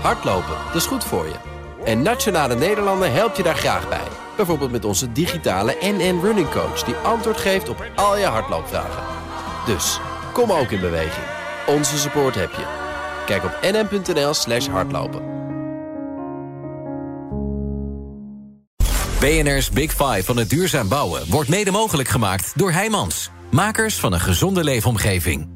Hardlopen, dat is goed voor je. En Nationale Nederlanden helpt je daar graag bij. Bijvoorbeeld met onze digitale NN Running Coach... die antwoord geeft op al je hardloopvragen. Dus, kom ook in beweging. Onze support heb je. Kijk op nn.nl slash hardlopen. BNR's Big Five van het duurzaam bouwen... wordt mede mogelijk gemaakt door Heijmans. Makers van een gezonde leefomgeving.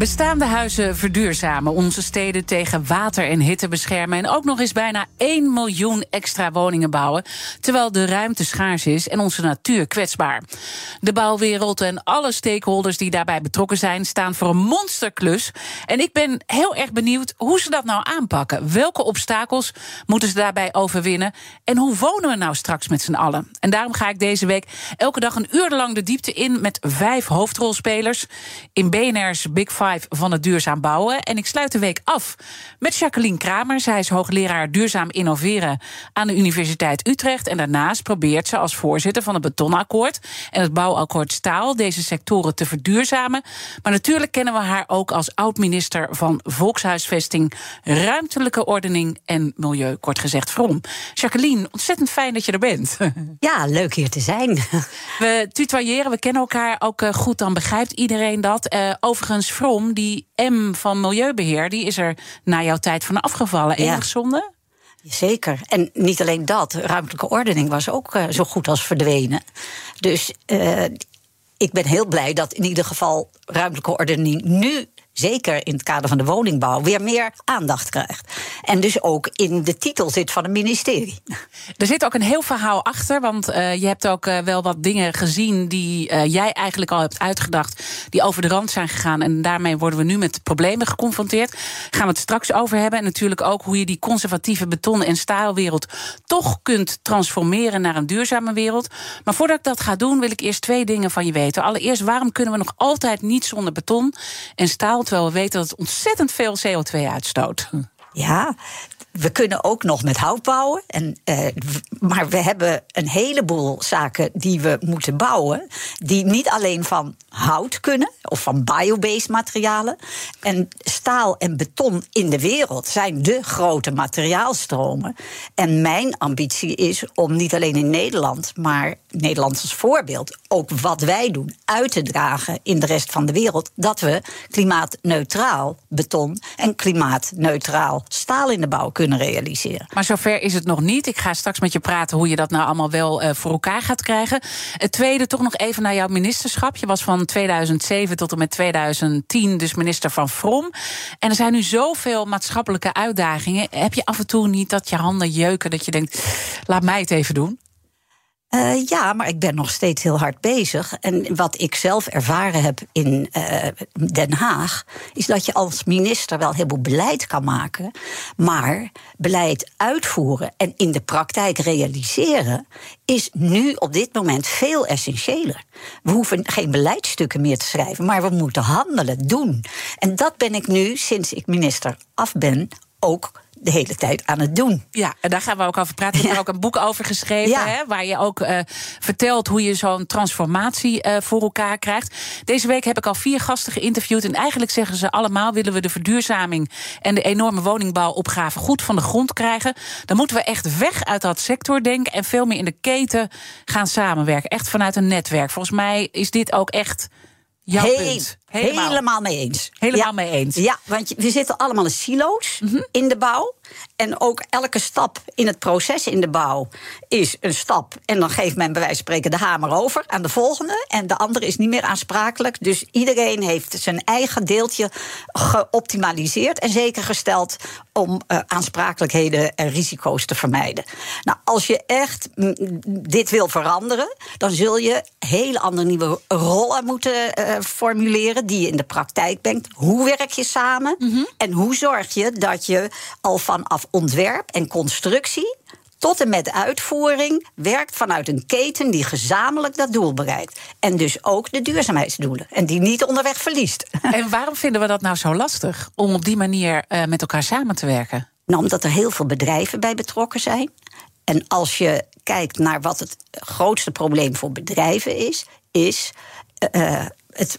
Bestaande huizen verduurzamen, onze steden tegen water en hitte beschermen... en ook nog eens bijna 1 miljoen extra woningen bouwen... terwijl de ruimte schaars is en onze natuur kwetsbaar. De bouwwereld en alle stakeholders die daarbij betrokken zijn... staan voor een monsterklus. En ik ben heel erg benieuwd hoe ze dat nou aanpakken. Welke obstakels moeten ze daarbij overwinnen? En hoe wonen we nou straks met z'n allen? En daarom ga ik deze week elke dag een uur lang de diepte in... met vijf hoofdrolspelers in BNR's Big Five van het duurzaam bouwen. En ik sluit de week af met Jacqueline Kramer. Zij is hoogleraar duurzaam innoveren aan de Universiteit Utrecht. En daarnaast probeert ze als voorzitter van het Betonakkoord en het Bouwakkoord Staal deze sectoren te verduurzamen. Maar natuurlijk kennen we haar ook als oud-minister van Volkshuisvesting, Ruimtelijke Ordening en Milieu, kort gezegd Vrom. Jacqueline, ontzettend fijn dat je er bent. Ja, leuk hier te zijn. We tutoyeren, we kennen elkaar ook eh, goed, dan begrijpt iedereen dat. Uh, overigens, Vrom die M van Milieubeheer, die is er na jouw tijd van afgevallen. Enig ja. zonde? Zeker. En niet alleen dat, ruimtelijke ordening was ook uh, zo goed als verdwenen. Dus uh, ik ben heel blij dat in ieder geval ruimtelijke ordening nu zeker in het kader van de woningbouw, weer meer aandacht krijgt. En dus ook in de titel zit van het ministerie. Er zit ook een heel verhaal achter, want uh, je hebt ook uh, wel wat dingen gezien die uh, jij eigenlijk al hebt uitgedacht, die over de rand zijn gegaan. En daarmee worden we nu met problemen geconfronteerd. Gaan we het straks over hebben. En natuurlijk ook hoe je die conservatieve beton- en staalwereld toch kunt transformeren naar een duurzame wereld. Maar voordat ik dat ga doen, wil ik eerst twee dingen van je weten. Allereerst, waarom kunnen we nog altijd niet zonder beton en staal? Terwijl we weten dat het ontzettend veel CO2 uitstoot. Ja, we kunnen ook nog met hout bouwen. En, uh, maar we hebben een heleboel zaken die we moeten bouwen. die niet alleen van hout kunnen, of van biobased materialen. En staal en beton in de wereld zijn de grote materiaalstromen. En mijn ambitie is om niet alleen in Nederland, maar Nederland als voorbeeld, ook wat wij doen, uit te dragen in de rest van de wereld. Dat we klimaatneutraal beton en klimaatneutraal staal in de bouw kunnen realiseren. Maar zover is het nog niet. Ik ga straks met je praten hoe je dat nou allemaal wel uh, voor elkaar gaat krijgen. Het tweede, toch nog even naar jouw ministerschap. Je was van 2007 tot en met 2010 dus minister van Vrom. En er zijn nu zoveel maatschappelijke uitdagingen. Heb je af en toe niet dat je handen jeuken, dat je denkt, laat mij het even doen? Uh, ja, maar ik ben nog steeds heel hard bezig. En wat ik zelf ervaren heb in uh, Den Haag, is dat je als minister wel heel veel beleid kan maken, maar beleid uitvoeren en in de praktijk realiseren is nu op dit moment veel essentiëler. We hoeven geen beleidsstukken meer te schrijven, maar we moeten handelen, doen. En dat ben ik nu, sinds ik minister af ben, ook de hele tijd aan het doen. Ja, en daar gaan we ook over praten. Je hebt er ook een boek over geschreven, ja. hè, waar je ook uh, vertelt hoe je zo'n transformatie uh, voor elkaar krijgt. Deze week heb ik al vier gasten geïnterviewd. En eigenlijk zeggen ze allemaal: willen we de verduurzaming en de enorme woningbouwopgave goed van de grond krijgen, dan moeten we echt weg uit dat sectordenken en veel meer in de keten gaan samenwerken. Echt vanuit een netwerk. Volgens mij is dit ook echt jouw punt. Helemaal. helemaal mee eens. Helemaal ja. mee eens. Ja, want we zitten allemaal in silo's mm -hmm. in de bouw. En ook elke stap in het proces in de bouw is een stap. En dan geeft men bij wijze van spreken de hamer over aan de volgende. En de andere is niet meer aansprakelijk. Dus iedereen heeft zijn eigen deeltje geoptimaliseerd en zeker gesteld om uh, aansprakelijkheden en risico's te vermijden. Nou, als je echt dit wil veranderen, dan zul je hele andere nieuwe rollen moeten uh, formuleren die je in de praktijk brengt. Hoe werk je samen? Mm -hmm. En hoe zorg je dat je al vanaf ontwerp en constructie tot en met uitvoering werkt vanuit een keten die gezamenlijk dat doel bereikt. En dus ook de duurzaamheidsdoelen. En die niet onderweg verliest. En waarom vinden we dat nou zo lastig om op die manier uh, met elkaar samen te werken? Nou, omdat er heel veel bedrijven bij betrokken zijn. En als je kijkt naar wat het grootste probleem voor bedrijven is, is. Uh, het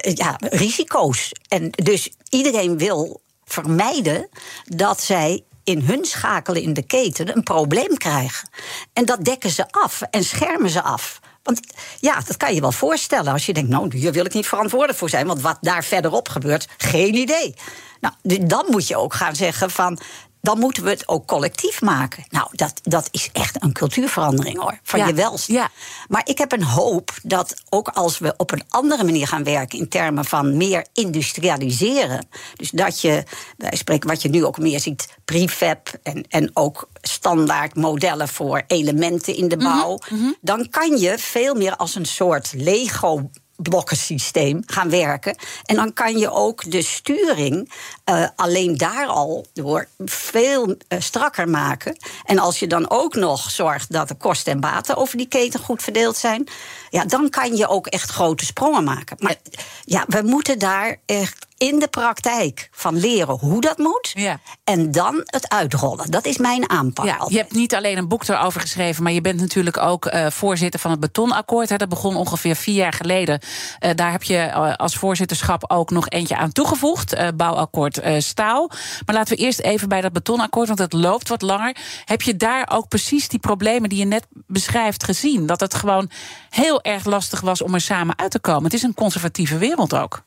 ja, risico's. En dus iedereen wil vermijden dat zij in hun schakelen in de keten een probleem krijgen. En dat dekken ze af en schermen ze af. Want ja, dat kan je wel voorstellen als je denkt, nou, hier wil ik niet verantwoordelijk voor zijn, want wat daar verderop gebeurt, geen idee. Nou, dan moet je ook gaan zeggen van dan moeten we het ook collectief maken. Nou, dat, dat is echt een cultuurverandering hoor, van je welst. Ja. Maar ik heb een hoop dat ook als we op een andere manier gaan werken in termen van meer industrialiseren, dus dat je, wij spreken wat je nu ook meer ziet, prefab en, en ook standaard modellen voor elementen in de mhm, bouw, mhm. dan kan je veel meer als een soort Lego blokkensysteem gaan werken. En dan kan je ook de sturing uh, alleen daar al door veel uh, strakker maken. En als je dan ook nog zorgt dat de kosten en baten over die keten goed verdeeld zijn, ja, dan kan je ook echt grote sprongen maken. Maar ja, we moeten daar echt in de praktijk van leren hoe dat moet. Ja. En dan het uitrollen. Dat is mijn aanpak. Ja, je hebt niet alleen een boek erover geschreven, maar je bent natuurlijk ook uh, voorzitter van het Betonakkoord. Hè. Dat begon ongeveer vier jaar geleden. Uh, daar heb je uh, als voorzitterschap ook nog eentje aan toegevoegd. bouwakkoord staal. Maar laten we eerst even bij dat Betonakkoord, want het loopt wat langer. Heb je daar ook precies die problemen die je net beschrijft gezien? Dat het gewoon heel erg lastig was om er samen uit te komen. Het is een conservatieve wereld ook.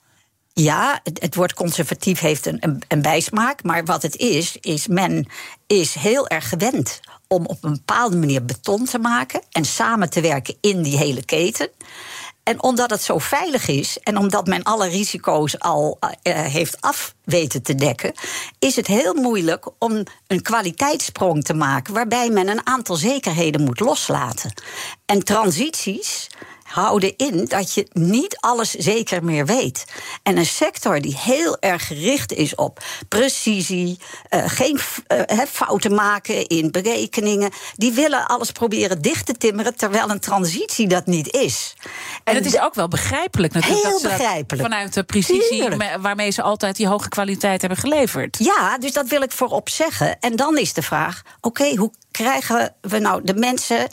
Ja, het, woord conservatief heeft een, een, bijsmaak. Maar wat het is, is men is heel erg gewend om op een bepaalde manier beton te maken en samen te werken in die hele keten. En omdat het zo veilig is en omdat men alle risico's al uh, heeft af weten te dekken, is het heel moeilijk om een kwaliteitssprong te maken waarbij men een aantal zekerheden moet loslaten. En transities houden in dat je niet alles zeker meer weet. En een sector die heel erg gericht is op precisie, uh, geen uh, fouten maken in berekeningen, die willen alles proberen dicht te timmeren, terwijl een transitie dat niet is. En, het is ook wel begrijpelijk natuurlijk. Heel dat begrijpelijk. vanuit de precisie waarmee ze altijd die hoge kwaliteit hebben geleverd. Ja, dus dat wil ik voorop zeggen. En dan is de vraag: oké, hoe krijgen we nou de mensen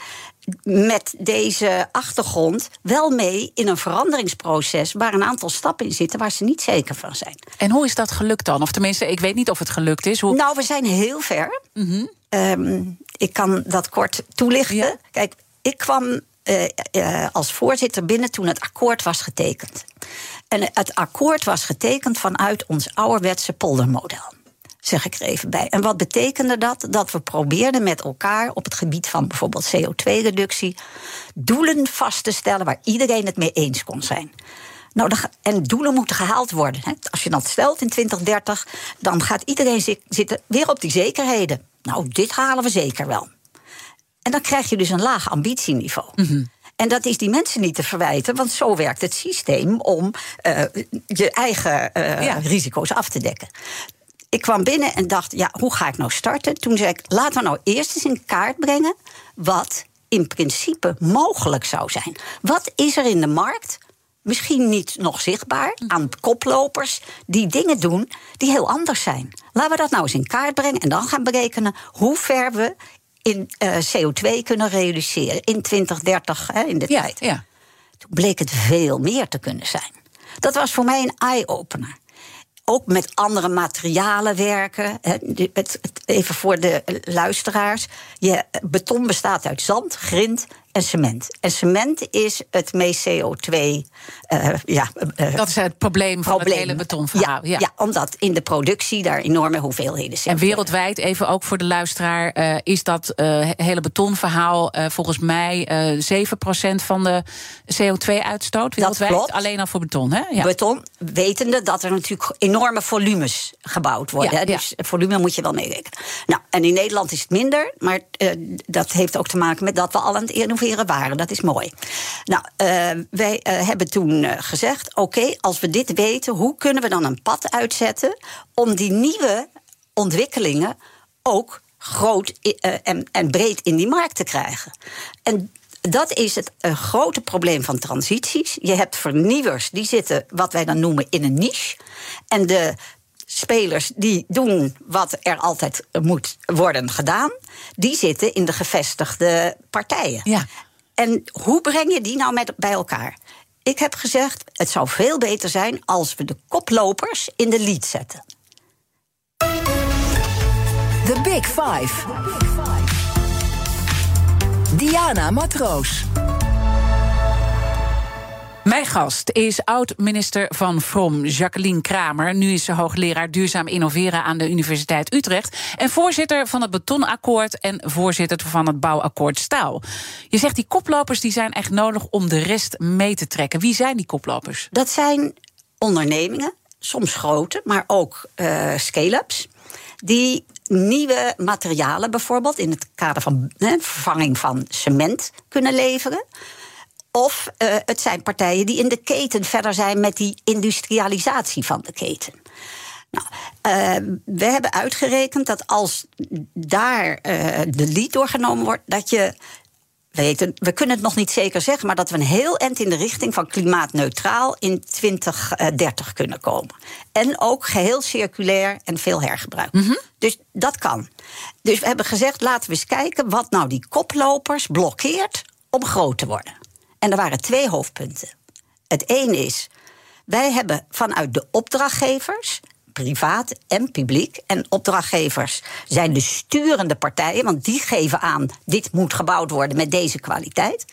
met deze achtergrond wel mee in een veranderingsproces waar een aantal stappen in zitten waar ze niet zeker van zijn. En hoe is dat gelukt dan? Of tenminste, ik weet niet of het gelukt is. Hoe... Nou, we zijn heel ver. Mhm. Ehm, ik kan dat kort toelichten. Kijk, ik kwam uh, uh, als voorzitter binnen toen het akkoord was getekend. En het akkoord was getekend vanuit ons ouderwetse poldermodel zeg ik er even bij. En wat betekende dat? Dat we probeerden met elkaar op het gebied van bijvoorbeeld CO2-reductie doelen vast te stellen waar iedereen het mee eens kon zijn. Nou, en doelen moeten gehaald worden. Hè. Als je dat stelt in 2030, dan gaat iedereen zitten weer op die zekerheden. Nou, dit halen we zeker wel. En dan krijg je dus een laag ambitieniveau. Mhm. En dat is die mensen niet te verwijten, want zo werkt het systeem om uh, je eigen uh, risico's af te dekken ik kwam binnen en dacht, ja, hoe ga ik nou starten? Toen zei ik, laten we nou eerst eens in kaart brengen wat in principe mogelijk zou zijn. Wat is er in de markt? Misschien niet nog zichtbaar aan koplopers die dingen doen die heel anders zijn. Laten we dat nou eens in kaart brengen en dan gaan berekenen hoe ver we in uh, CO2 kunnen reduceren in 2030 hè, in de tijd. Ja. Toen bleek het veel meer te kunnen zijn. Dat was voor mij een eye-opener ook met andere materialen werken. Even voor de luisteraars. Je, beton bestaat uit zand, grind en cement. En cement is het meest CO2. Uh, eh, ja, uh, dat is het probleem van probleem. het hele betonverhaal. Ja, ja. omdat in de productie daar enorme hoeveelheden zijn. En wereldwijd, even ook voor de luisteraar, uh, is dat hele betonverhaal volgens mij 7% van de CO2-uitstoot wereldwijd. Dat klopt. Alleen al voor beton, hè? Ja. Beton, wetende dat er natuurlijk enorme volumes gebouwd worden. Ja, dus volume moet je wel meerekenen. Nou, en in Nederland is het minder, maar dat heeft ook te maken met dat we al aan het innoveren waren. Dat is mooi. Nou, uh, wij uh, hebben toen uh, gezegd: oké, als we dit weten, hoe kunnen we dan een pad uitzetten om die nieuwe ontwikkelingen ook groot en, en breed in die markt te krijgen? En dat is het grote probleem van transities. Je hebt vernieuwers die zitten, wat wij dan noemen, in een niche. En de spelers die doen wat er altijd moet worden gedaan, die zitten in de gevestigde partijen. Ja. En hoe breng je die nou met, bij elkaar? Ik heb gezegd, het zou veel beter zijn als we de koplopers in de lead zetten. The Big Five. Diana Matroos. Mijn gast is oud-minister van Vrom, Jacqueline Kramer. Nu is ze hoogleraar duurzaam innoveren aan de Universiteit Utrecht. En voorzitter van het Betonakkoord en voorzitter van het Bouwakkoord Staal. Je zegt die koplopers die zijn echt nodig om de rest mee te trekken. Wie zijn die koplopers? Dat zijn ondernemingen, soms grote, maar ook uh, scale-ups. Die nieuwe materialen bijvoorbeeld in het kader van vervanging van cement kunnen leveren. Of uh, het zijn partijen die in de keten verder zijn met die industrialisatie van de keten. Nou, uh, we hebben uitgerekend dat als daar uh, de lead doorgenomen wordt, dat je. Weten, we kunnen het nog niet zeker zeggen, maar dat we een heel eind in de richting van klimaatneutraal in 2030 kunnen komen. En ook geheel circulair en veel hergebruik. Mm -hmm. Dus dat kan. Dus we hebben gezegd, laten we eens kijken wat nou die koplopers blokkeert om groot te worden. En er waren twee hoofdpunten. Het ene is, wij hebben vanuit de opdrachtgevers, privaat en publiek, en opdrachtgevers zijn de sturende partijen, want die geven aan, dit moet gebouwd worden met deze kwaliteit.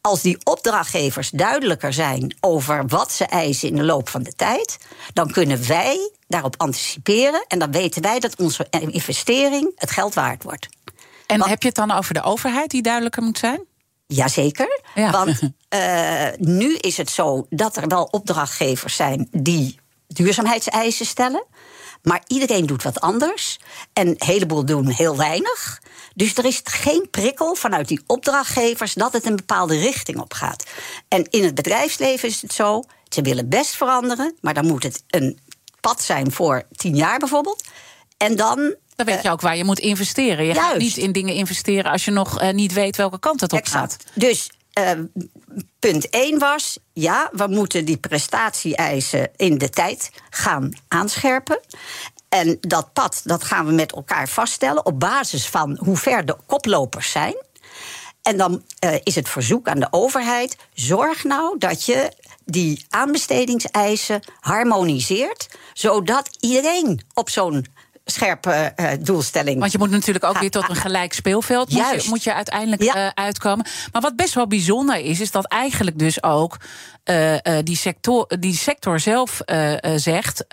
Als die opdrachtgevers duidelijker zijn over wat ze eisen in de loop van de tijd, dan kunnen wij daarop anticiperen en dan weten wij dat onze investering het geld waard wordt. En Want, heb je het dan over de overheid die duidelijker moet zijn? Jazeker. Ja. Want uh, nu is het zo dat er wel opdrachtgevers zijn die duurzaamheidseisen stellen. Maar iedereen doet wat anders. En een heleboel doen heel weinig. Dus er is geen prikkel vanuit die opdrachtgevers dat het een bepaalde richting op gaat. En in het bedrijfsleven is het zo: ze willen best veranderen, maar dan moet het een pad zijn voor tien jaar bijvoorbeeld. En dan dan weet je ook waar je moet investeren. Je Juist. gaat niet in dingen investeren als je nog uh, niet weet welke kant het op exact. gaat. Dus uh, punt 1 was: ja, we moeten die prestatie-eisen in de tijd gaan aanscherpen. En dat pad dat gaan we met elkaar vaststellen op basis van hoe ver de koplopers zijn. En dan uh, is het verzoek aan de overheid: zorg nou dat je die aanbestedingseisen harmoniseert, zodat iedereen op zo'n scherpe uh, doelstelling. Want je moet natuurlijk ook weer tot een gelijk speelveld moet je, moet je, uiteindelijk ja. uh, uitkomen. Maar wat best wel bijzonder is, is dat eigenlijk dus ook uh, die, sector, die sector zelf zegt.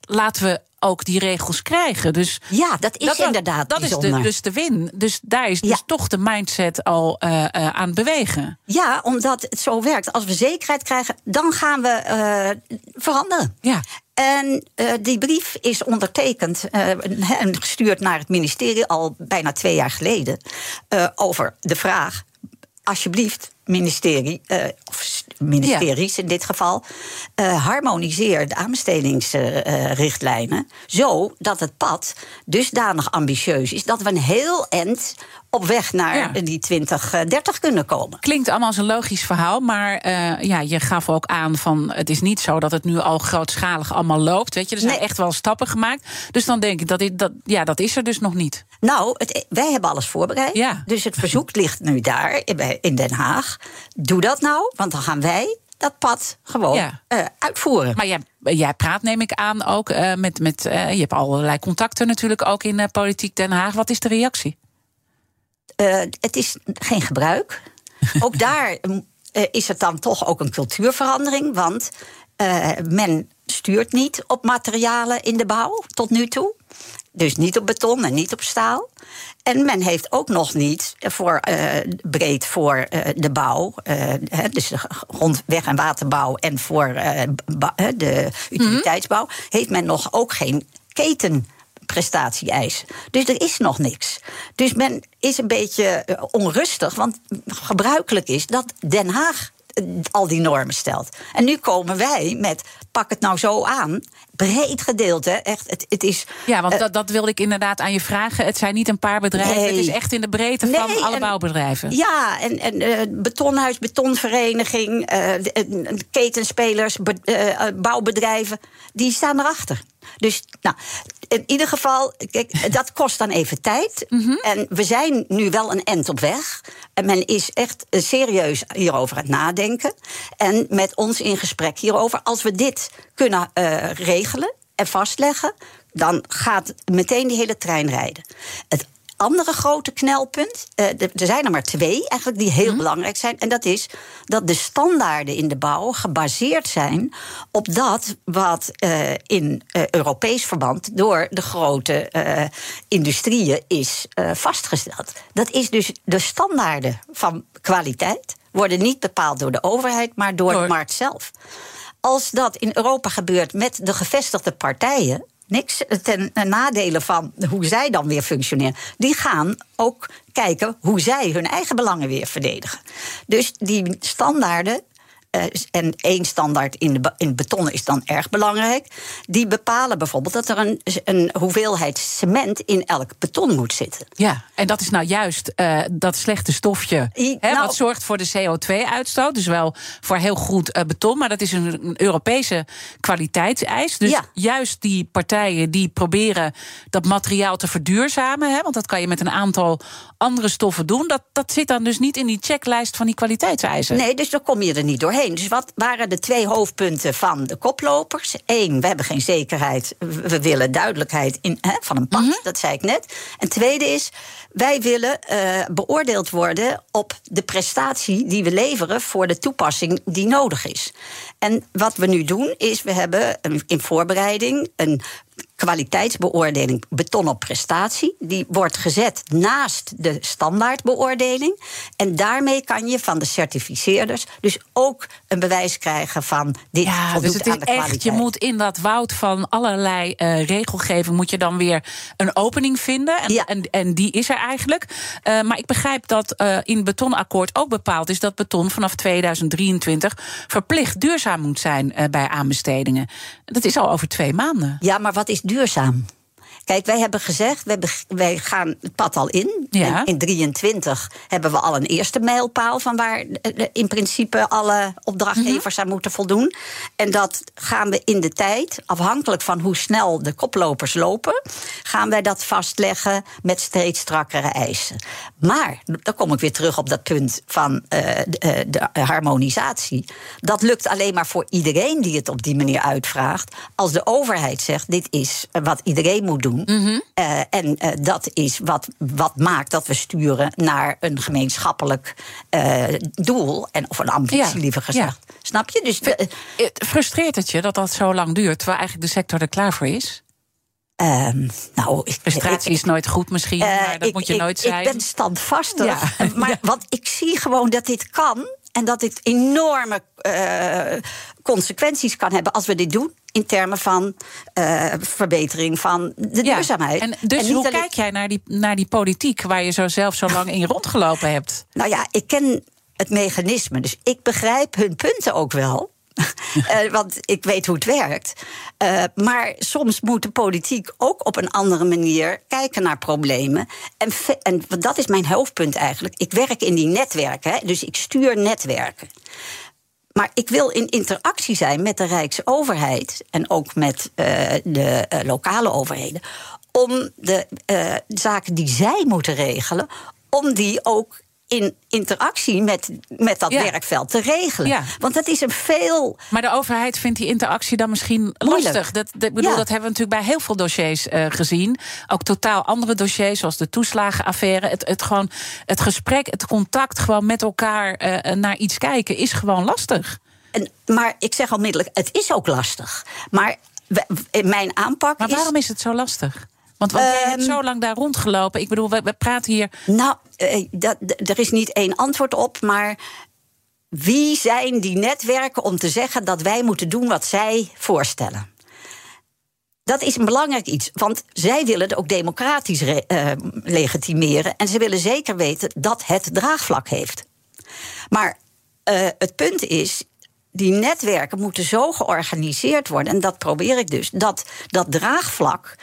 laten we ook die regels krijgen. Dus ja, dat is dat, inderdaad Dat bijzonder. is de, dus de win. Dus daar is dus toch de mindset al uh, uh, aan het bewegen. Ja, omdat het zo werkt. Als we zekerheid krijgen, dan gaan we uh, veranderen. Ja. En uh, die brief is ondertekend uh, en gestuurd naar het ministerie al bijna twee jaar geleden. Uh, over de vraag: alsjeblieft, ministerie, of ministeries ja. in dit geval, harmoniseer de aanbestedingsrichtlijnen. zo dat het pad dusdanig ambitieus is dat we een heel eind op weg naar ja. die 2030 kunnen komen. Klinkt allemaal als een logisch verhaal, maar uh, ja, je gaf ook aan van het is niet zo dat het nu al grootschalig allemaal loopt. Weet je, er zijn nee. echt wel stappen gemaakt. Dus dan denk ik dat, dit, dat ja, dat is er dus nog niet. Nou, het, wij hebben alles voorbereid. Ja. Dus het verzoek ligt nu daar in Den Haag. Doe dat nou, want dan gaan wij dat pad gewoon ja. uh, uitvoeren. Maar jij, jij, praat, neem ik aan, ook uh, met. met uh, je hebt allerlei contacten natuurlijk ook in politiek Den Haag. Wat is de reactie? Het is geen gebruik. ook daar uh, is het dan toch ook een cultuurverandering. Want men stuurt niet op materialen in de bouw tot nu toe. Dus niet op beton en niet op staal. En men heeft ook nog niet voor, breed voor de bouw, dus de grond, weg- en waterbouw en voor de utiliteitsbouw, mm-hmm. heeft men nog ook geen keten prestatie-eisen. Dus er is nog niks. Dus men is een beetje onrustig, want gebruikelijk is dat Den Haag al die normen stelt. En nu komen wij met pak het nou zo aan. Breed gedeeld, hè? Echt, het, het is. Ja, want uh, dat, dat wilde ik inderdaad aan je vragen. Het zijn niet een paar bedrijven. Nee. Het is echt in de breedte nee, van alle en, bouwbedrijven. Ja, en, en uh, betonhuis, betonvereniging, uh, ketenspelers, be, bouwbedrijven, die staan erachter. Dus nou, in ieder geval, kijk, dat kost dan even tijd. En we zijn nu wel een end op weg. En men is echt eh, serieus hierover aan het nadenken. En met ons in gesprek hierover. Als we dit kunnen eh, regelen en vastleggen, dan gaat meteen die hele trein rijden. Het andere grote knelpunt, eh, er zijn er maar twee eigenlijk die heel belangrijk zijn. En dat is dat de standaarden in de bouw gebaseerd zijn op dat wat eh, in eh, Europees verband door de grote industrieën is vastgesteld. Dat is dus de standaarden van kwaliteit worden niet bepaald door de overheid, maar door, Door- de markt zelf. Als dat in Europa gebeurt met de gevestigde partijen, niks ten nadele van hoe zij dan weer functioneren. Die gaan ook kijken hoe zij hun eigen belangen weer verdedigen. Dus die standaarden. Eh, en één standaard in, de, in beton is dan erg belangrijk. Die bepalen bijvoorbeeld dat er een, een hoeveelheid cement in elk beton moet zitten. Ja, en dat is nou juist eh, dat slechte stofje. I- Hè, nou- wat zorgt voor de CO2-uitstoot. Dus wel voor heel goed eh, beton. Maar dat is een, een Europese kwaliteitseis. Dus Ja. juist die partijen die proberen dat materiaal te verduurzamen. Hè, want dat kan je met een aantal andere stoffen doen. Dat, dat zit dan dus niet in die checklist van die kwaliteitseisen. Nee, dus dan kom je er niet doorheen. Dus wat waren de twee hoofdpunten van de koplopers? Eén, we hebben geen zekerheid. We willen duidelijkheid in, hè, van een pad, dat zei ik net. En tweede is, wij willen eh, beoordeeld worden op de prestatie die we leveren voor de toepassing die nodig is. En wat we nu doen, is we hebben in voorbereiding een kwaliteitsbeoordeling beton op prestatie. Die wordt gezet naast de standaardbeoordeling. En daarmee kan je van de certificeerders dus ook een bewijs krijgen van dit Ja, voldoet dus het is aan de kwaliteit. echt, je moet in dat woud van allerlei eh, regelgeving... moet je dan weer een opening vinden. En, Ja. en, en die is er eigenlijk. Eh, maar ik begrijp dat eh, in het betonakkoord ook bepaald is... dat beton vanaf 2023 verplicht duurzaam moet zijn bij aanbestedingen. Dat is al over twee maanden. Ja, maar wat is duurzaam? Kijk, wij hebben gezegd, wij, gaan het pad al in. Ja. In 23 hebben we al een eerste mijlpaal van waar eh, in principe alle opdrachtgevers aan moeten voldoen. En dat gaan we in de tijd, afhankelijk van hoe snel de koplopers lopen, gaan wij dat vastleggen met steeds strakkere eisen. Maar dan kom ik weer terug op dat punt van eh, de, eh, de harmonisatie. Dat lukt alleen maar voor iedereen die het op die manier uitvraagt. Als de overheid zegt: dit is wat iedereen moet doen. Eh, en dat is wat, wat maakt dat we sturen naar een gemeenschappelijk doel. En, of een ambitie, Ja, liever gezegd. Snap je? Dus Frustreert het je dat dat zo lang duurt... terwijl eigenlijk de sector er klaar voor is? Ehm, nou, ik, Frustratie ik- is nooit goed misschien, Eh, maar dat ik- moet je nooit zijn. Ik ben standvastig. Ja. Maar Ja. want ik zie gewoon dat dit kan. En dat dit enorme eh, consequenties kan hebben als we dit doen. In termen van eh, verbetering van de Ja, duurzaamheid. En dus hoe alleen- kijk jij naar die, naar die politiek waar je zo zelf zo lang in rondgelopen hebt? Nou ja, ik ken het mechanisme. Dus ik begrijp hun punten ook wel. Eh, want ik weet hoe het werkt. Eh, maar soms moet de politiek ook op een andere manier kijken naar problemen. En, en dat is mijn hoofdpunt eigenlijk. Ik werk in die netwerken, hè, dus ik stuur netwerken. Maar ik wil in interactie zijn met de Rijksoverheid en ook met eh, de lokale overheden. Om de zaken die zij moeten regelen, om die ook in interactie met, met dat Ja. werkveld te regelen. Ja. Want dat is een veel. Maar de overheid vindt die interactie dan misschien Moeilijk. lastig. Dat, bedoel, Ja. dat hebben we natuurlijk bij heel veel dossiers eh, gezien. Ook totaal andere dossiers, zoals de toeslagenaffaire. Het, het, gewoon, het gesprek, het contact gewoon met elkaar eh, naar iets kijken is gewoon lastig. En, maar ik zeg onmiddellijk, het is ook lastig. Maar we- mijn aanpak. Maar is, waarom is het zo lastig? Want, want jij hebt Ehm, zo lang daar rondgelopen. Ik bedoel, we, we praten hier. Nou, eh, dat, er is niet één antwoord op, maar wie zijn die netwerken om te zeggen dat wij moeten doen wat zij voorstellen? Dat is een belangrijk iets, want zij willen het ook democratisch eh, legitimeren. En ze willen zeker weten dat het draagvlak heeft. Maar eh, het punt is, die netwerken moeten zo georganiseerd worden, en dat probeer ik dus, dat dat draagvlak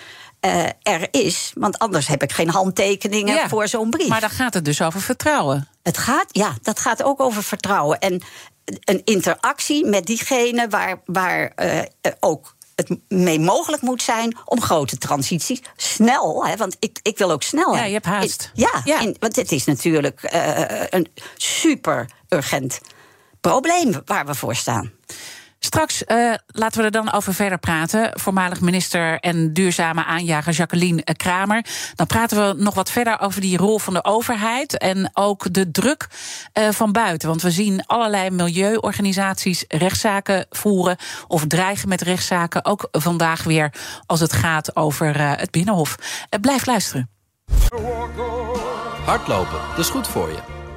eh, er is. Want anders heb ik geen handtekeningen Ja, voor zo'n brief. Maar dan gaat het dus over vertrouwen. Het gaat, ja, dat gaat ook over vertrouwen. En een interactie met diegene waar, waar eh, ook het mee mogelijk moet zijn om grote transities snel, hè, want ik, ik wil ook snel. Ja, je hebt haast. In, ja, Ja. in- want het is natuurlijk eh, een super urgent probleem waar we voor staan. Straks eh, laten we er dan over verder praten. Voormalig minister en duurzame aanjager Jacqueline eh, Kramer. Dan praten we nog wat verder over die rol van de overheid. En ook de druk eh, van buiten. Want we zien allerlei milieuorganisaties rechtszaken voeren. Of dreigen met rechtszaken. Ook vandaag weer als het gaat over het Binnenhof. Blijf luisteren. Hardlopen, dat is goed voor je.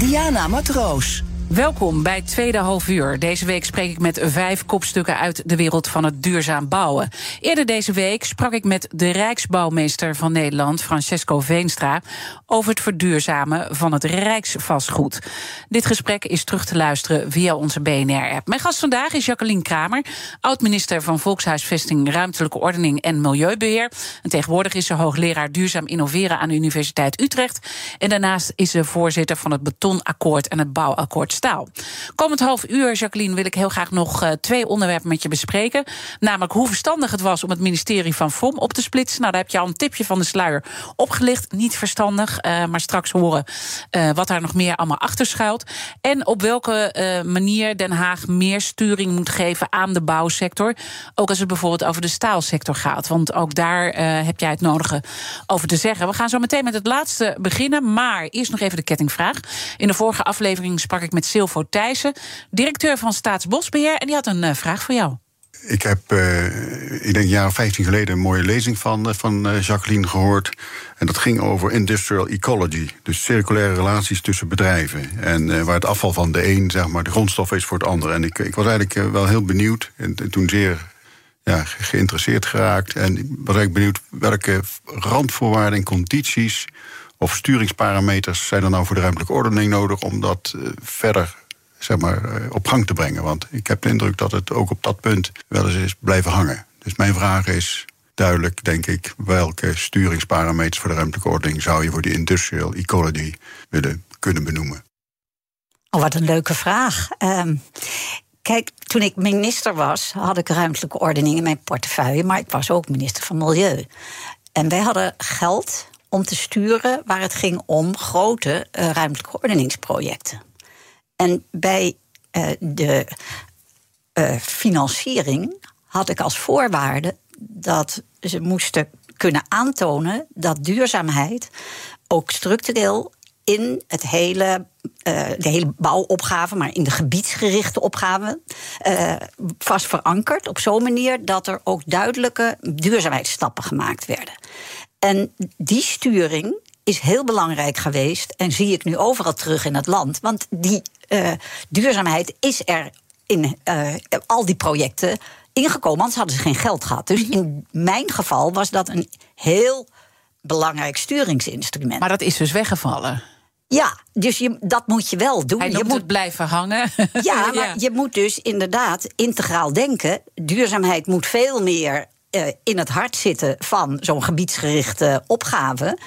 Diana Matroos. Welkom bij tweede half uur. Deze week spreek ik met vijf kopstukken uit de wereld van het duurzaam bouwen. Eerder deze week sprak ik met de Rijksbouwmeester van Nederland, Francesco Veenstra, over het verduurzamen van het Rijksvastgoed. Dit gesprek is terug te luisteren via onze BNR-app. Mijn gast vandaag is Jacqueline Kramer, oud-minister van Volkshuisvesting, Ruimtelijke Ordening en Milieubeheer. En tegenwoordig is ze hoogleraar duurzaam innoveren aan de Universiteit Utrecht. En daarnaast is ze voorzitter van het Betonakkoord en het Bouwakkoord Komend half uur, Jacqueline, wil ik heel graag nog eh, twee onderwerpen met je bespreken. Namelijk hoe verstandig het was om het ministerie van VOM op te splitsen. Nou, daar heb je al een tipje van de sluier opgelicht. Niet verstandig, eh, maar straks horen eh, wat daar nog meer allemaal achter schuilt. En op welke manier Den Haag meer sturing moet geven aan de bouwsector. Ook als het bijvoorbeeld over de staalsector gaat. Want ook daar heb jij het nodige over te zeggen. We gaan zo meteen met het laatste beginnen. Maar eerst nog even de kettingvraag. In de vorige aflevering sprak ik met Silvo Thijssen, directeur van Staatsbosbeheer. En die had een eh, vraag voor jou. Ik heb, eh, ik denk een jaar of 15 geleden, een mooie lezing van, eh, van Jacqueline gehoord. En dat ging over industrial ecology. Dus circulaire relaties tussen bedrijven. En waar het afval van de een, zeg maar, de grondstof is voor het ander. En ik, ik was eigenlijk wel heel benieuwd. En, en toen zeer ja, ge- geïnteresseerd geraakt. En was eigenlijk benieuwd welke randvoorwaarden en condities. Of sturingsparameters zijn er nou voor de ruimtelijke ordening nodig. om dat eh, verder zeg maar, eh, op gang te brengen. Want ik heb de indruk dat het ook op dat punt wel eens is blijven hangen. Dus mijn vraag is duidelijk, denk ik, welke sturingsparameters voor de ruimtelijke ordening zou je voor die industrial ecology willen kunnen benoemen? Oh, wat een leuke vraag. Ehm, kijk, toen ik minister was, had ik ruimtelijke ordening in mijn portefeuille, maar ik was ook minister van Milieu. En wij hadden geld om te sturen waar het ging om grote eh, ruimtelijke ordeningsprojecten. En bij eh, de eh, financiering had ik als voorwaarde dat ze moesten kunnen aantonen dat duurzaamheid ook structureel in het hele, de hele bouwopgave, maar in de gebiedsgerichte opgave, eh, vast verankerd. Op zo'n manier dat er ook duidelijke duurzaamheidsstappen gemaakt werden. En die sturing is heel belangrijk geweest en zie ik nu overal terug in het land. Want die eh, duurzaamheid is er in eh, al die projecten ingekomen, anders hadden ze geen geld gehad. Dus in mijn geval was dat een heel belangrijk sturingsinstrument. Maar dat is dus weggevallen. ja, dus je, dat moet je wel doen. Hij je moet het blijven hangen. ja, maar je moet dus inderdaad integraal denken. Duurzaamheid moet veel meer in het hart zitten van zo'n gebiedsgerichte opgave.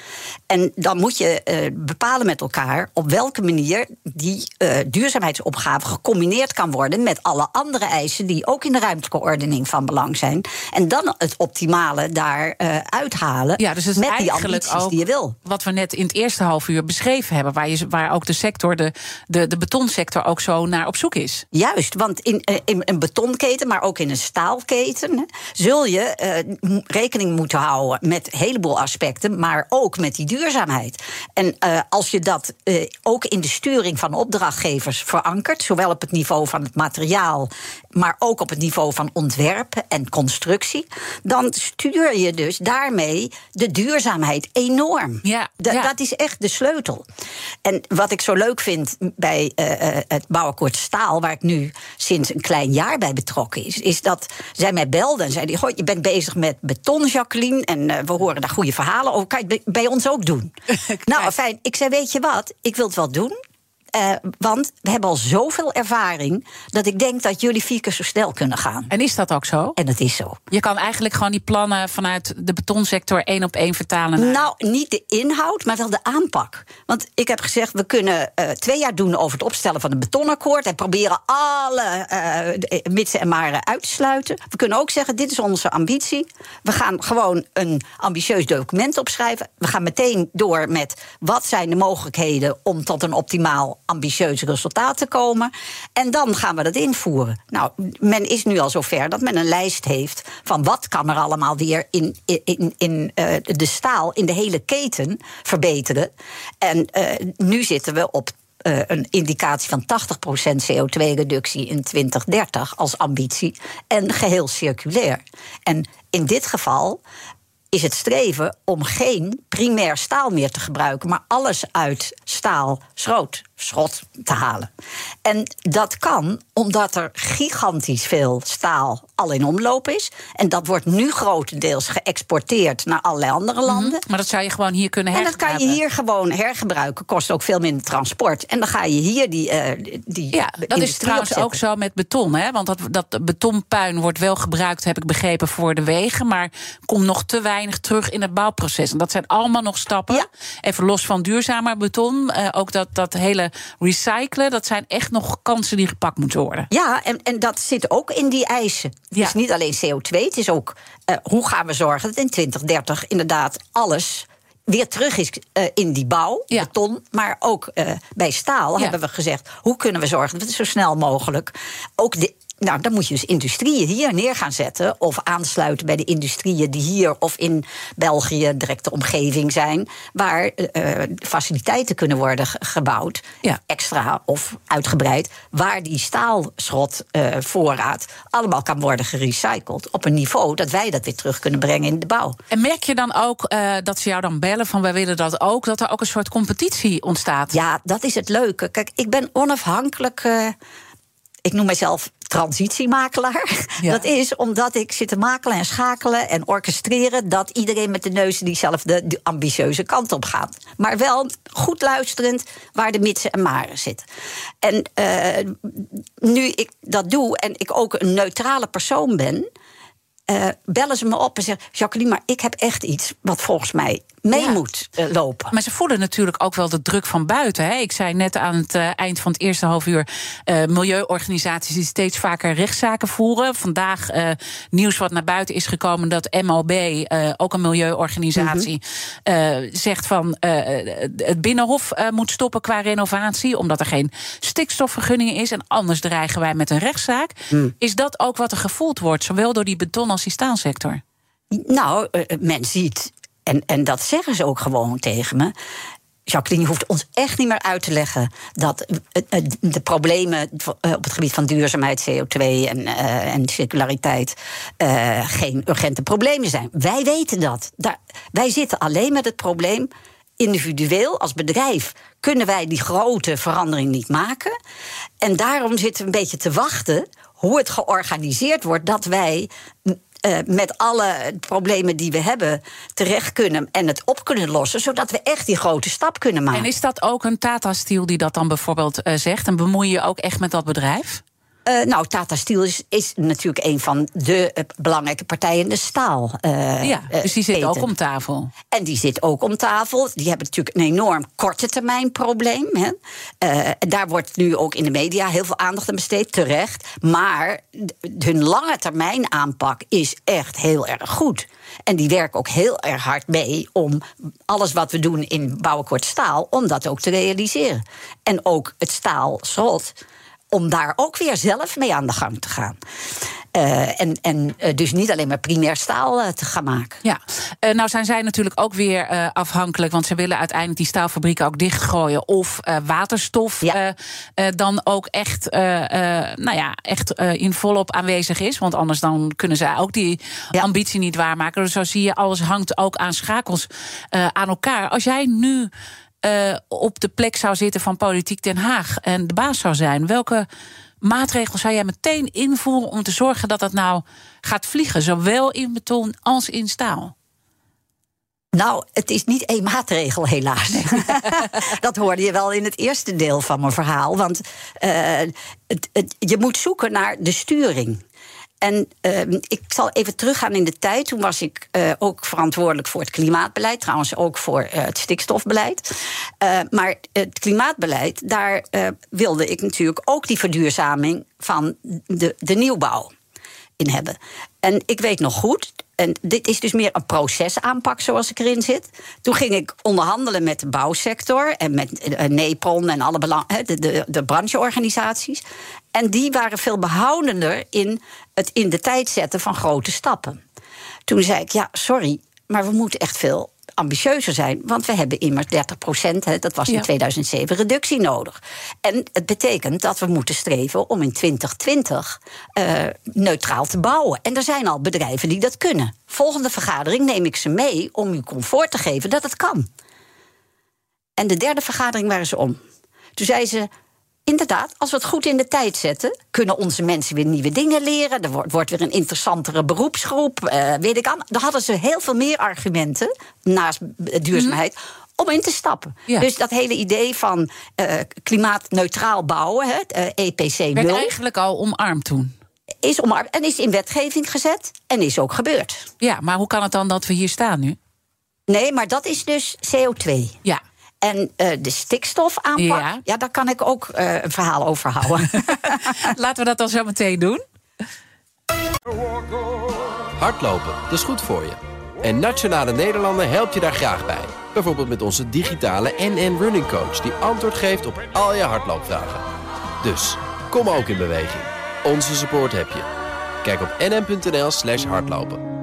En dan moet je eh, bepalen met elkaar op welke manier die eh, duurzaamheidsopgave gecombineerd kan worden met alle andere eisen die ook in de ruimtelijke ordening van belang zijn. En dan het optimale daar eh, uithalen Ja, dus het met die eigenlijk ambities ook die je wil. wat we net in het eerste half uur beschreven hebben, waar, je, waar ook de sector, de, de, de betonsector, ook zo naar op zoek is. Juist, want in, eh, in een betonketen, maar ook in een staalketen, zul je eh, m- rekening moeten houden met een heleboel aspecten, maar ook met die duurzaamheid. En eh, als je dat eh, ook in de sturing van opdrachtgevers verankert, zowel op het niveau van het materiaal, maar ook op het niveau van ontwerpen en constructie, dan stuur je dus daarmee de duurzaamheid enorm. Ja, Da- ja. Dat is echt de sleutel. En wat ik zo leuk vind bij eh, eh, het bouwakkoord staal, waar ik nu sinds een klein jaar bij betrokken is, is dat zij mij belden en zeiden: Goh, je bent bezig met beton, Jacqueline, en eh, we horen daar goede verhalen over. Kan je het bij- bij ons ook doen? nou, fijn. Ik zei: Weet je wat? Ik wil het wel doen. Eh, want we hebben al zoveel ervaring dat ik denk dat jullie vier keer zo snel kunnen gaan. En is dat ook zo? En dat is zo. Je kan eigenlijk gewoon die plannen vanuit de betonsector één op één vertalen. Naar... Nou, niet de inhoud, maar wel de aanpak. Want ik heb gezegd, we kunnen eh, twee jaar doen over het opstellen van een betonakkoord... en proberen alle de- mitsen en maren uit te sluiten. We kunnen ook zeggen, dit is onze ambitie. We gaan gewoon een ambitieus document opschrijven. We gaan meteen door met wat zijn de mogelijkheden... om tot een optimaal ambitieus resultaat te komen. En dan gaan we dat invoeren. Nou, men is nu al zover dat men een lijst heeft... van wat kan er allemaal weer in, in, in eh, de staal, in de hele keten verbeteren. En eh, nu zitten we op eh, een indicatie van 80% CO2-reductie in 2030 als ambitie. En geheel circulair. En in dit geval is het streven om geen primair staal meer te gebruiken, maar alles uit staal, schroot, schot te halen. En dat kan omdat er gigantisch veel staal al in omloop is. En dat wordt nu grotendeels geëxporteerd naar allerlei andere landen. Maar dat zou je gewoon hier kunnen En dat kan je hergebruiken. hier gewoon hergebruiken. Kost ook veel minder transport. En dan ga je hier die. eh, die Ja, dat is trouwens opzetten. ook zo met beton. Hè? Want dat, dat betonpuin wordt wel gebruikt, heb ik begrepen, voor de wegen. Maar komt nog te weinig terug in het bouwproces. En dat zijn allemaal nog stappen. Ja. Even los van duurzamer beton. eh, ook dat, dat hele recyclen. Dat zijn echt nog kansen die gepakt moeten worden. Ja, en, en dat zit ook in die eisen. Het Ja. is niet alleen CO2, het is ook eh, hoe gaan we zorgen dat in 2030 inderdaad alles weer terug is eh, in die bouw, Ja. beton, maar ook eh, bij staal Ja. hebben we gezegd, hoe kunnen we zorgen dat we zo snel mogelijk ook de nou, dan moet je dus industrieën hier neer gaan zetten. Of aansluiten bij de industrieën die hier of in België, directe omgeving zijn. Waar eh, eh, faciliteiten kunnen worden ge- gebouwd. Ja. Extra of uitgebreid. Waar die staalschrotvoorraad allemaal kan worden gerecycled. Op een niveau dat wij dat weer terug kunnen brengen in de bouw. En merk je dan ook eh, dat ze jou dan bellen van wij willen dat ook, dat er ook een soort competitie ontstaat? Ja, dat is het leuke. Kijk, ik ben onafhankelijk. eh, ik noem mezelf transitiemakelaar. Ja. Dat is omdat ik zit te makelen en schakelen en orchestreren dat iedereen met de neus diezelfde die ambitieuze kant op gaat. Maar wel goed luisterend waar de mitsen en maren zitten. En eh, nu ik dat doe en ik ook een neutrale persoon ben. eh, bellen ze me op en zeggen: Jacqueline, maar ik heb echt iets wat volgens mij mee Ja. moet eh, lopen. Maar ze voelen natuurlijk ook wel de druk van buiten. Hè? Ik zei net aan het eh, eind van het eerste half uur... eh, milieuorganisaties die steeds vaker rechtszaken voeren. Vandaag nieuws wat naar buiten is gekomen... dat MOB, ook een milieuorganisatie, eh, zegt van... het Binnenhof moet stoppen qua renovatie... omdat er geen stikstofvergunning is... en anders dreigen wij met een rechtszaak. Is dat ook wat er gevoeld wordt, zowel door die beton- als die staalsector? Nou, men ziet, en, en dat zeggen ze ook gewoon tegen me. Jacqueline, je hoeft ons echt niet meer uit te leggen dat eh, eh, de problemen eh, op het gebied van duurzaamheid, CO2 en, en circulariteit geen urgente problemen zijn. Wij weten dat. Daar, wij zitten alleen met het probleem. Individueel, als bedrijf, kunnen wij die grote verandering niet maken. En daarom zitten we een beetje te wachten hoe het georganiseerd wordt dat wij eh, met alle problemen die we hebben terecht kunnen en het op kunnen lossen, zodat we echt die grote stap kunnen maken. En is dat ook een Tata Steel die dat dan bijvoorbeeld eh, zegt? En bemoei je ook echt met dat bedrijf? Eh, nou, Tata Steel is, is natuurlijk een van de eh, belangrijke partijen in de staal. eh, ja, dus die zit ook om tafel. En die zit ook om tafel. Die hebben natuurlijk een enorm korte termijn probleem. Hè. Daar wordt nu ook in de media heel veel aandacht aan besteed, terecht. Maar hun lange termijn aanpak is echt heel erg goed. En die werken ook heel erg hard mee om alles wat we doen in bouwakkoord staal, om dat ook te realiseren. En ook het staal schot om daar ook weer zelf mee aan de gang te gaan. Uh, en en uh, dus niet alleen maar primair staal uh, te gaan maken. Ja, nou zijn zij natuurlijk ook weer afhankelijk, want ze willen uiteindelijk die staalfabrieken ook dichtgooien. Of waterstof ja. dan ook echt, nou ja, echt in volop aanwezig is. Want anders dan kunnen zij ook die ja. ambitie niet waarmaken. Dus zo zie je, alles hangt ook aan schakels aan elkaar. Als jij nu. Op de plek zou zitten van Politiek Den Haag en de baas zou zijn, welke maatregelen zou jij meteen invoeren om te zorgen dat dat nou gaat vliegen, zowel in beton als in staal? Nou, het is niet één maatregel, helaas. dat hoorde je wel in het eerste deel van mijn verhaal. Want uh, het, het, je moet zoeken naar de sturing. En uh, ik zal even teruggaan in de tijd. Toen was ik uh, ook verantwoordelijk voor het klimaatbeleid. Trouwens ook voor uh, het stikstofbeleid. maar het klimaatbeleid, daar wilde ik natuurlijk ook die verduurzaming van de, de nieuwbouw in hebben. En ik weet nog goed, en dit is dus meer een procesaanpak zoals ik erin zit. Toen ging ik onderhandelen met de bouwsector en met NEPON en alle de, de, de brancheorganisaties. En die waren veel behoudender in het in de tijd zetten van grote stappen. Toen zei ik, ja, sorry, maar we moeten echt veel ambitieuzer zijn. Want we hebben immers 30 procent, dat was in 2007, reductie nodig. En het betekent dat we moeten streven om in 2020 uh, eh, neutraal te bouwen. En er zijn al bedrijven die dat kunnen. Volgende vergadering neem ik ze mee om u comfort te geven dat het kan. En de derde vergadering waren ze om. Toen zei ze: Inderdaad, als we het goed in de tijd zetten, kunnen onze mensen weer nieuwe dingen leren. Er wordt, wordt weer een interessantere beroepsgroep. Uh, weet ik aan. Dan hadden ze heel veel meer argumenten naast duurzaamheid. Om in te stappen. Ja. Dus dat hele idee van uh, klimaatneutraal bouwen, het uh, EPC 0. Werd eigenlijk al omarmd toen. Is omarmd en is in wetgeving gezet en is ook gebeurd. Ja, maar hoe kan het dan dat we hier staan nu? Nee, maar dat is dus CO2. Ja. En uh, de stikstofaanpak, ja. ja, daar kan ik ook uh, een verhaal over houden. Laten we dat dan zo meteen doen. Hardlopen, dat is goed voor je. En Nationale Nederlanden helpt je daar graag bij. Bijvoorbeeld met onze digitale NN Running Coach... die antwoord geeft op al je hardloopvragen. Dus, kom ook in beweging. Onze support heb je. Kijk op nn.nl slash hardlopen.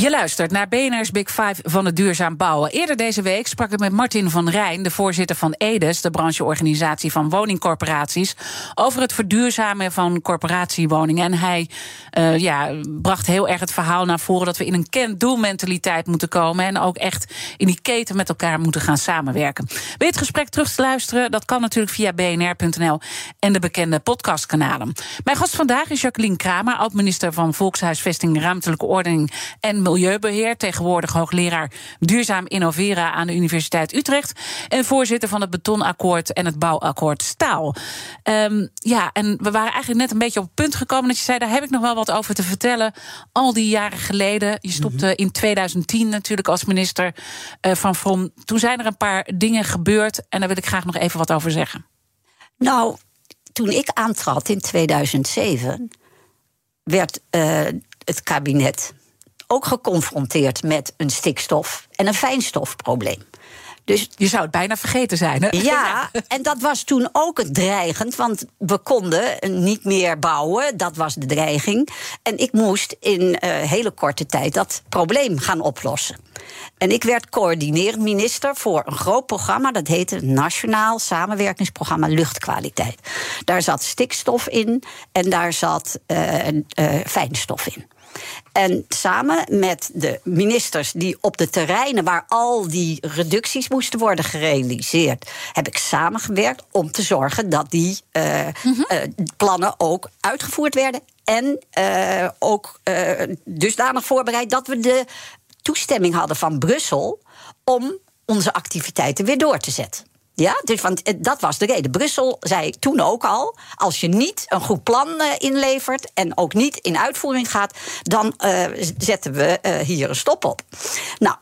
Je luistert naar BNR's Big Five van het duurzaam bouwen. Eerder deze week sprak ik met Martin van Rijn, de voorzitter van EDES, de brancheorganisatie van woningcorporaties, over het verduurzamen van corporatiewoningen. En hij uh, ja, bracht heel erg het verhaal naar voren dat we in een kent-doelmentaliteit moeten komen en ook echt in die keten met elkaar moeten gaan samenwerken. Wil je het gesprek terug te luisteren? Dat kan natuurlijk via bnr.nl en de bekende podcastkanalen. Mijn gast vandaag is Jacqueline Kramer, oud-minister van Volkshuisvesting, Ruimtelijke Ordening en Milieubeheer, tegenwoordig hoogleraar duurzaam innoveren aan de Universiteit Utrecht. En voorzitter van het Betonakkoord en het Bouwakkoord Staal. Um, ja, en we waren eigenlijk net een beetje op het punt gekomen dat je zei: daar heb ik nog wel wat over te vertellen. Al die jaren geleden. Je stopte mhm. in 2010 natuurlijk als minister uh, van From. Toen zijn er een paar dingen gebeurd en daar wil ik graag nog even wat over zeggen. Nou, toen ik aantrad in 2007, werd uh, het kabinet ook geconfronteerd met een stikstof- en een fijnstofprobleem. Dus, je zou het bijna vergeten zijn, hè? Ja, en dat was toen ook het dreigend, want we konden niet meer bouwen. Dat was de dreiging. En ik moest in uh, hele korte tijd dat probleem gaan oplossen. En ik werd coördinerend minister voor een groot programma. Dat heette Nationaal Samenwerkingsprogramma Luchtkwaliteit. Daar zat stikstof in en daar zat uh, uh, fijnstof in. En samen met de ministers die op de terreinen waar al die reducties moesten worden gerealiseerd, heb ik samengewerkt om te zorgen dat die uh, mm plannen ook uitgevoerd werden. En uh, ook dusdanig voorbereid dat we de toestemming hadden van Brussel om onze activiteiten weer door te zetten. Ja, dus, want eh, dat was de reden. Brussel zei toen ook al: als je niet een goed plan eh, inlevert en ook niet in uitvoering gaat, dan eh, zetten we hier een stop op. Nou.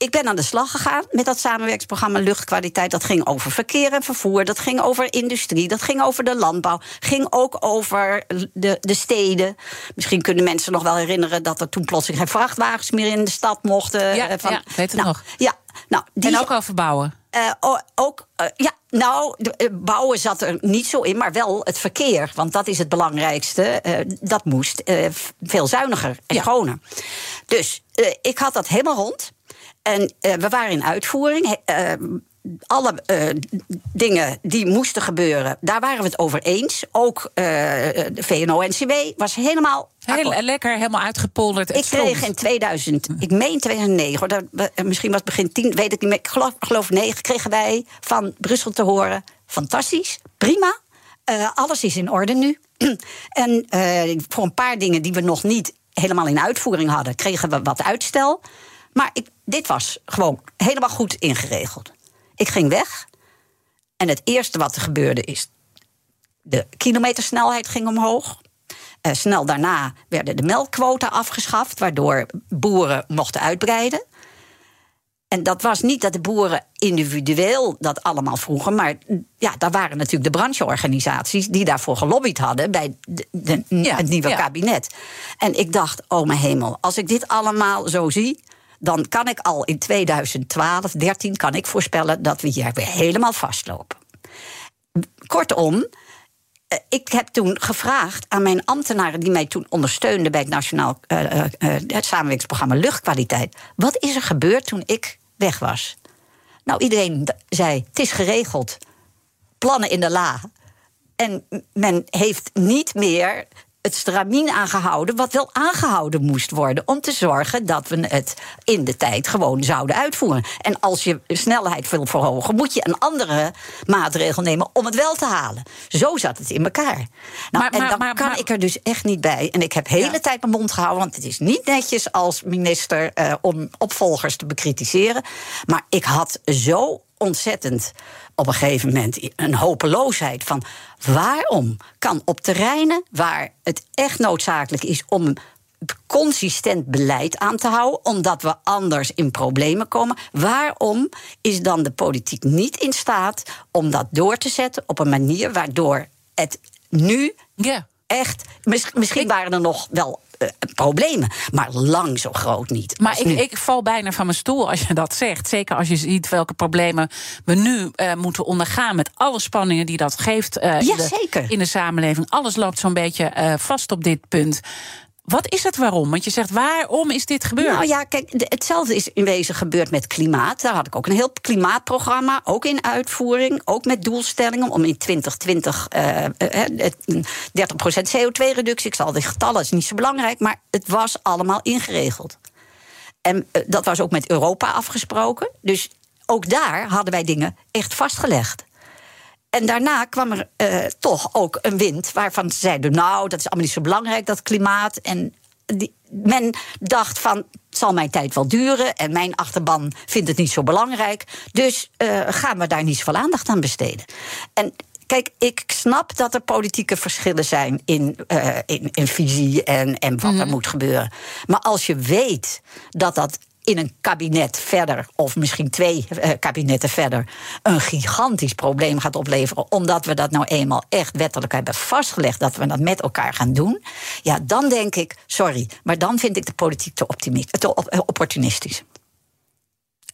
Ik ben aan de slag gegaan met dat samenwerkingsprogramma Luchtkwaliteit. Dat ging over verkeer en vervoer, dat ging over industrie, dat ging over de landbouw, ging ook over de, de steden. Misschien kunnen mensen nog wel herinneren dat er toen plotseling geen vrachtwagens meer in de stad mochten. Ja, eh, van, ja, weet het nou, nog. Ja, nou, die, En ook over bouwen. eh, ook, eh, ja, nou, de, bouwen zat er niet zo in, maar wel het verkeer. Want dat is het belangrijkste. dat moest veel zuiniger en Ja. schoner. Dus ik had dat helemaal rond. En eh, we waren in uitvoering. Eh, alle eh, dingen die moesten gebeuren, daar waren we het over eens. Ook de VNO-NCW was helemaal Heel lekker, helemaal uitgepolderd. Ik kreeg stond. in 2000, ik meen 2009, hoor, dat, we- misschien was het begin 10, weet ik niet meer. Ik geloof, geloof 9, kregen wij van Brussel te horen. Fantastisch, prima. alles is in orde nu. en voor een paar dingen die we nog niet helemaal in uitvoering hadden, kregen we wat uitstel. Maar ik, dit was gewoon helemaal goed ingeregeld. Ik ging weg. En het eerste wat er gebeurde is. De kilometersnelheid ging omhoog. Eh, snel daarna werden de melkquota afgeschaft, waardoor boeren mochten uitbreiden. En dat was niet dat de boeren individueel dat allemaal vroegen, maar ja, daar waren natuurlijk de brancheorganisaties die daarvoor gelobbyd hadden bij de, de- Ja, het nieuwe ja. kabinet. En ik dacht, oh mijn hemel, als ik dit allemaal zo zie, dan kan ik al in 2012, 13 kan ik voorspellen dat we hier weer helemaal vastlopen. Kortom, eh, ik heb toen gevraagd aan mijn ambtenaren die mij toen ondersteunden bij het Nationaal het samenwerkingsprogramma Luchtkwaliteit. Wat is er gebeurd toen ik weg was? Nou, iedereen zei: het is geregeld. Plannen in de la. En men heeft niet meer het stramien aangehouden, wat wel aangehouden moest worden, om te zorgen dat we het in de tijd gewoon zouden uitvoeren. En als je snelheid wil verhogen, moet je een andere maatregel nemen om het wel te halen. Zo zat het in elkaar. Nou, Maar- en dan maar- kan maar- ik er dus echt niet bij. En ik heb de hele Ja. tijd mijn mond gehouden, want het is niet netjes als minister eh, om opvolgers te bekritiseren. Maar ik had zo ontzettend op een gegeven moment een hopeloosheid van waarom kan op terreinen waar het echt noodzakelijk is om consistent beleid aan te houden, omdat we anders in problemen komen. Waarom is dan de politiek niet in staat om dat door te zetten op een manier waardoor het nu echt. mis- misschien waren er nog wel problemen, maar lang zo groot niet. Maar ik, ik val bijna van mijn stoel als je dat zegt. Zeker als je ziet welke problemen we nu eh, moeten ondergaan. met alle spanningen die dat geeft eh, Ja, in, de, in de samenleving. Alles loopt zo'n beetje eh, vast op dit punt. Wat is het waarom? Want je zegt, waarom is dit gebeurd? Nou ja, kijk, de- hetzelfde is in wezen gebeurd met klimaat. Daar had ik ook een heel klimaatprogramma, ook in uitvoering, ook met doelstellingen om in 2020 eh, eh, het- 30% CO2-reductie. Ik zal de getallen is niet zo belangrijk, maar het was allemaal ingeregeld. En eh, dat was ook met Europa afgesproken. Dus ook daar hadden wij dingen echt vastgelegd. En daarna kwam er eh, toch ook een wind waarvan ze zeiden: Nou, dat is allemaal niet zo belangrijk, dat klimaat. En die, men dacht van. Het zal mijn tijd wel duren en mijn achterban vindt het niet zo belangrijk. Dus eh, gaan we daar niet zoveel aandacht aan besteden. En kijk, ik snap dat er politieke verschillen zijn in, eh, in, in visie en, en wat er moet gebeuren. Maar als je weet dat dat in een kabinet verder, of misschien twee eh, kabinetten verder, een gigantisch probleem gaat opleveren, omdat we dat nou eenmaal echt wettelijk hebben vastgelegd dat we dat met elkaar gaan doen, ja, dan denk ik, sorry, maar dan vind ik de politiek te, optimi- te eh, opportunistisch.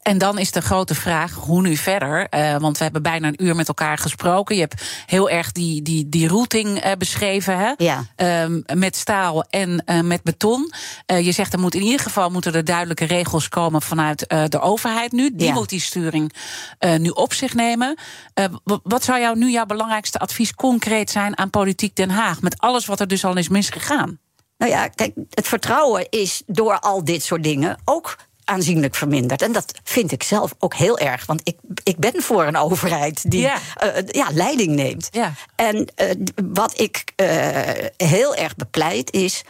En dan is de grote vraag, hoe nu verder? Eh, want we hebben bijna een uur met elkaar gesproken. Je hebt heel erg die, die, die routing eh, beschreven, hè? Ja. Ehm, met staal en eh, met beton. Je zegt, er moet in ieder geval moeten er duidelijke regels komen vanuit de overheid nu. Die Ja. moet die sturing nu op zich nemen. Wat zou jou nu jouw belangrijkste advies concreet zijn aan politiek Den Haag? Met alles wat er dus al is misgegaan. Nou ja, kijk, het vertrouwen is door al dit soort dingen ook aanzienlijk verminderd. En dat vind ik zelf ook heel erg. Want ik, ik ben voor een overheid die Ja. ja, leiding neemt. Ja. En eh, wat ik eh, heel erg bepleit is.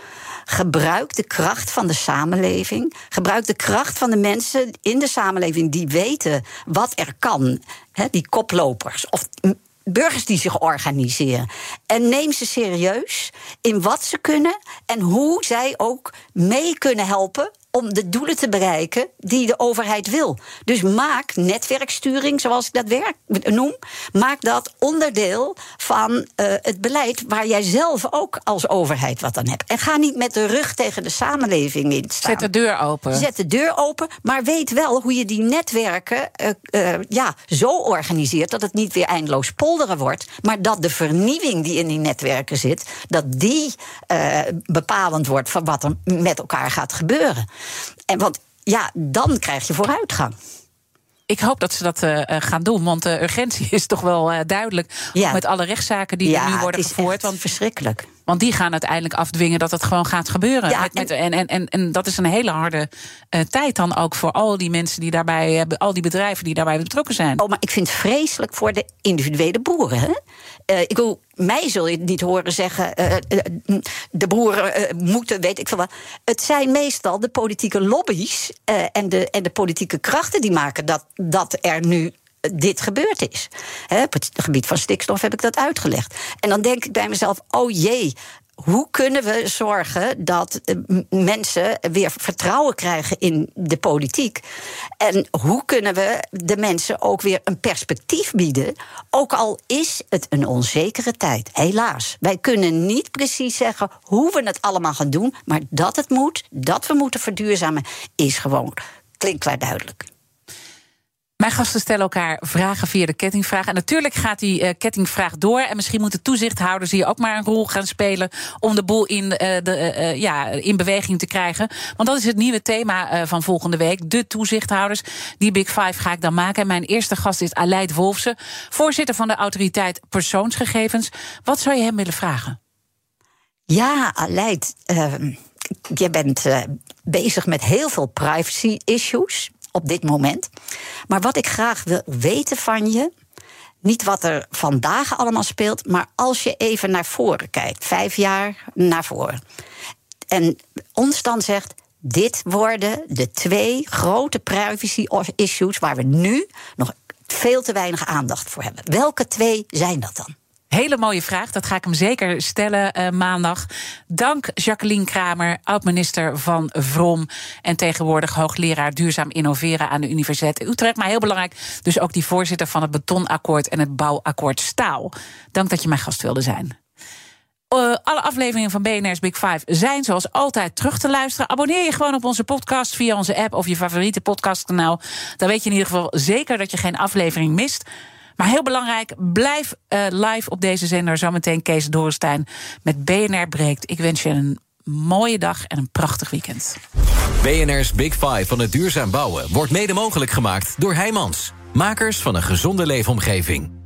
Gebruik de kracht van de samenleving. Gebruik de kracht van de mensen in de samenleving die weten wat er kan. Die koplopers of burgers die zich organiseren. En neem ze serieus in wat ze kunnen en hoe zij ook mee kunnen helpen om de doelen te bereiken die de overheid wil. Dus maak netwerksturing, zoals ik dat werk noem, maak dat onderdeel van eh, het beleid waar jij zelf ook als overheid wat aan hebt. En ga niet met de rug tegen de samenleving in staan. Zet de deur open. Zet de deur open, maar weet wel hoe je die netwerken eh, eh, ja, zo organiseert dat het niet weer eindeloos polderen wordt, maar dat de vernieuwing die in die netwerken zit, dat die bepalend wordt van wat er met elkaar gaat gebeuren. En want ja, dan krijg je vooruitgang. Ik hoop dat ze dat eh, eh, gaan doen, want de urgentie is toch wel eh, duidelijk. Ja. Met alle rechtszaken die er nu worden het is gevoerd. Want, verschrikkelijk. want die gaan uiteindelijk afdwingen dat het gewoon gaat gebeuren. Ja, met, met, en, en, en, en dat is een hele harde eh, tijd dan ook voor al die mensen die daarbij hebben, al die bedrijven die daarbij betrokken zijn. Oh, maar ik vind het vreselijk voor de individuele boeren. Hè? Eh, ik wil, mij zul je niet horen zeggen. eh, eh, de boeren eh, moeten, weet ik veel wat. Het zijn meestal de politieke lobby's eh, en, de, en de politieke krachten die maken dat, dat er nu dit gebeurd is. Hè, op het gebied van stikstof heb ik dat uitgelegd. En dan denk ik bij mezelf: oh jee. Hoe kunnen we zorgen dat eh, mensen weer vertrouwen krijgen in de politiek? En hoe kunnen we de mensen ook weer een perspectief bieden? Ook al is het een onzekere tijd, helaas. Wij kunnen niet precies zeggen hoe we het allemaal gaan doen, maar dat het moet, dat we moeten verduurzamen, is gewoon klinkklaar duidelijk. Mijn gasten stellen elkaar vragen via de kettingvraag. En natuurlijk gaat die eh, kettingvraag door. En misschien moeten toezichthouders hier ook maar een rol gaan spelen. om de boel in, eh, de, eh, ja, in beweging te krijgen. Want dat is het nieuwe thema van volgende week. De toezichthouders. Die Big Five ga ik dan maken. En mijn eerste gast is Aleid Wolfsen, voorzitter van de autoriteit Persoonsgegevens. Wat zou je hem willen vragen? Ja, Aleid, uh, je bent bezig met heel veel privacy issues op dit moment. Maar wat ik graag wil weten van je. Niet wat er vandaag allemaal speelt, maar als je even naar voren kijkt, vijf jaar naar voren. En ons dan zegt: dit worden de twee grote privacy issues waar we nu nog veel te weinig aandacht voor hebben. Welke twee zijn dat dan? Hele mooie vraag. Dat ga ik hem zeker stellen uh, maandag. Dank Jacqueline Kramer, oud-minister van Vrom. En tegenwoordig hoogleraar duurzaam innoveren aan de Universiteit Utrecht. Maar heel belangrijk, dus ook die voorzitter van het Betonakkoord en het Bouwakkoord Staal. Dank dat je mijn gast wilde zijn. Uh, alle afleveringen van BNR's Big Five zijn zoals altijd terug te luisteren. Abonneer je gewoon op onze podcast via onze app of je favoriete podcastkanaal. Dan weet je in ieder geval zeker dat je geen aflevering mist. Maar heel belangrijk, blijf uh, live op deze zender. Zometeen Kees Dorenstein met BNR Breekt. Ik wens je een mooie dag en een prachtig weekend. BNR's Big Five van het duurzaam bouwen wordt mede mogelijk gemaakt door Heijmans. Makers van een gezonde leefomgeving.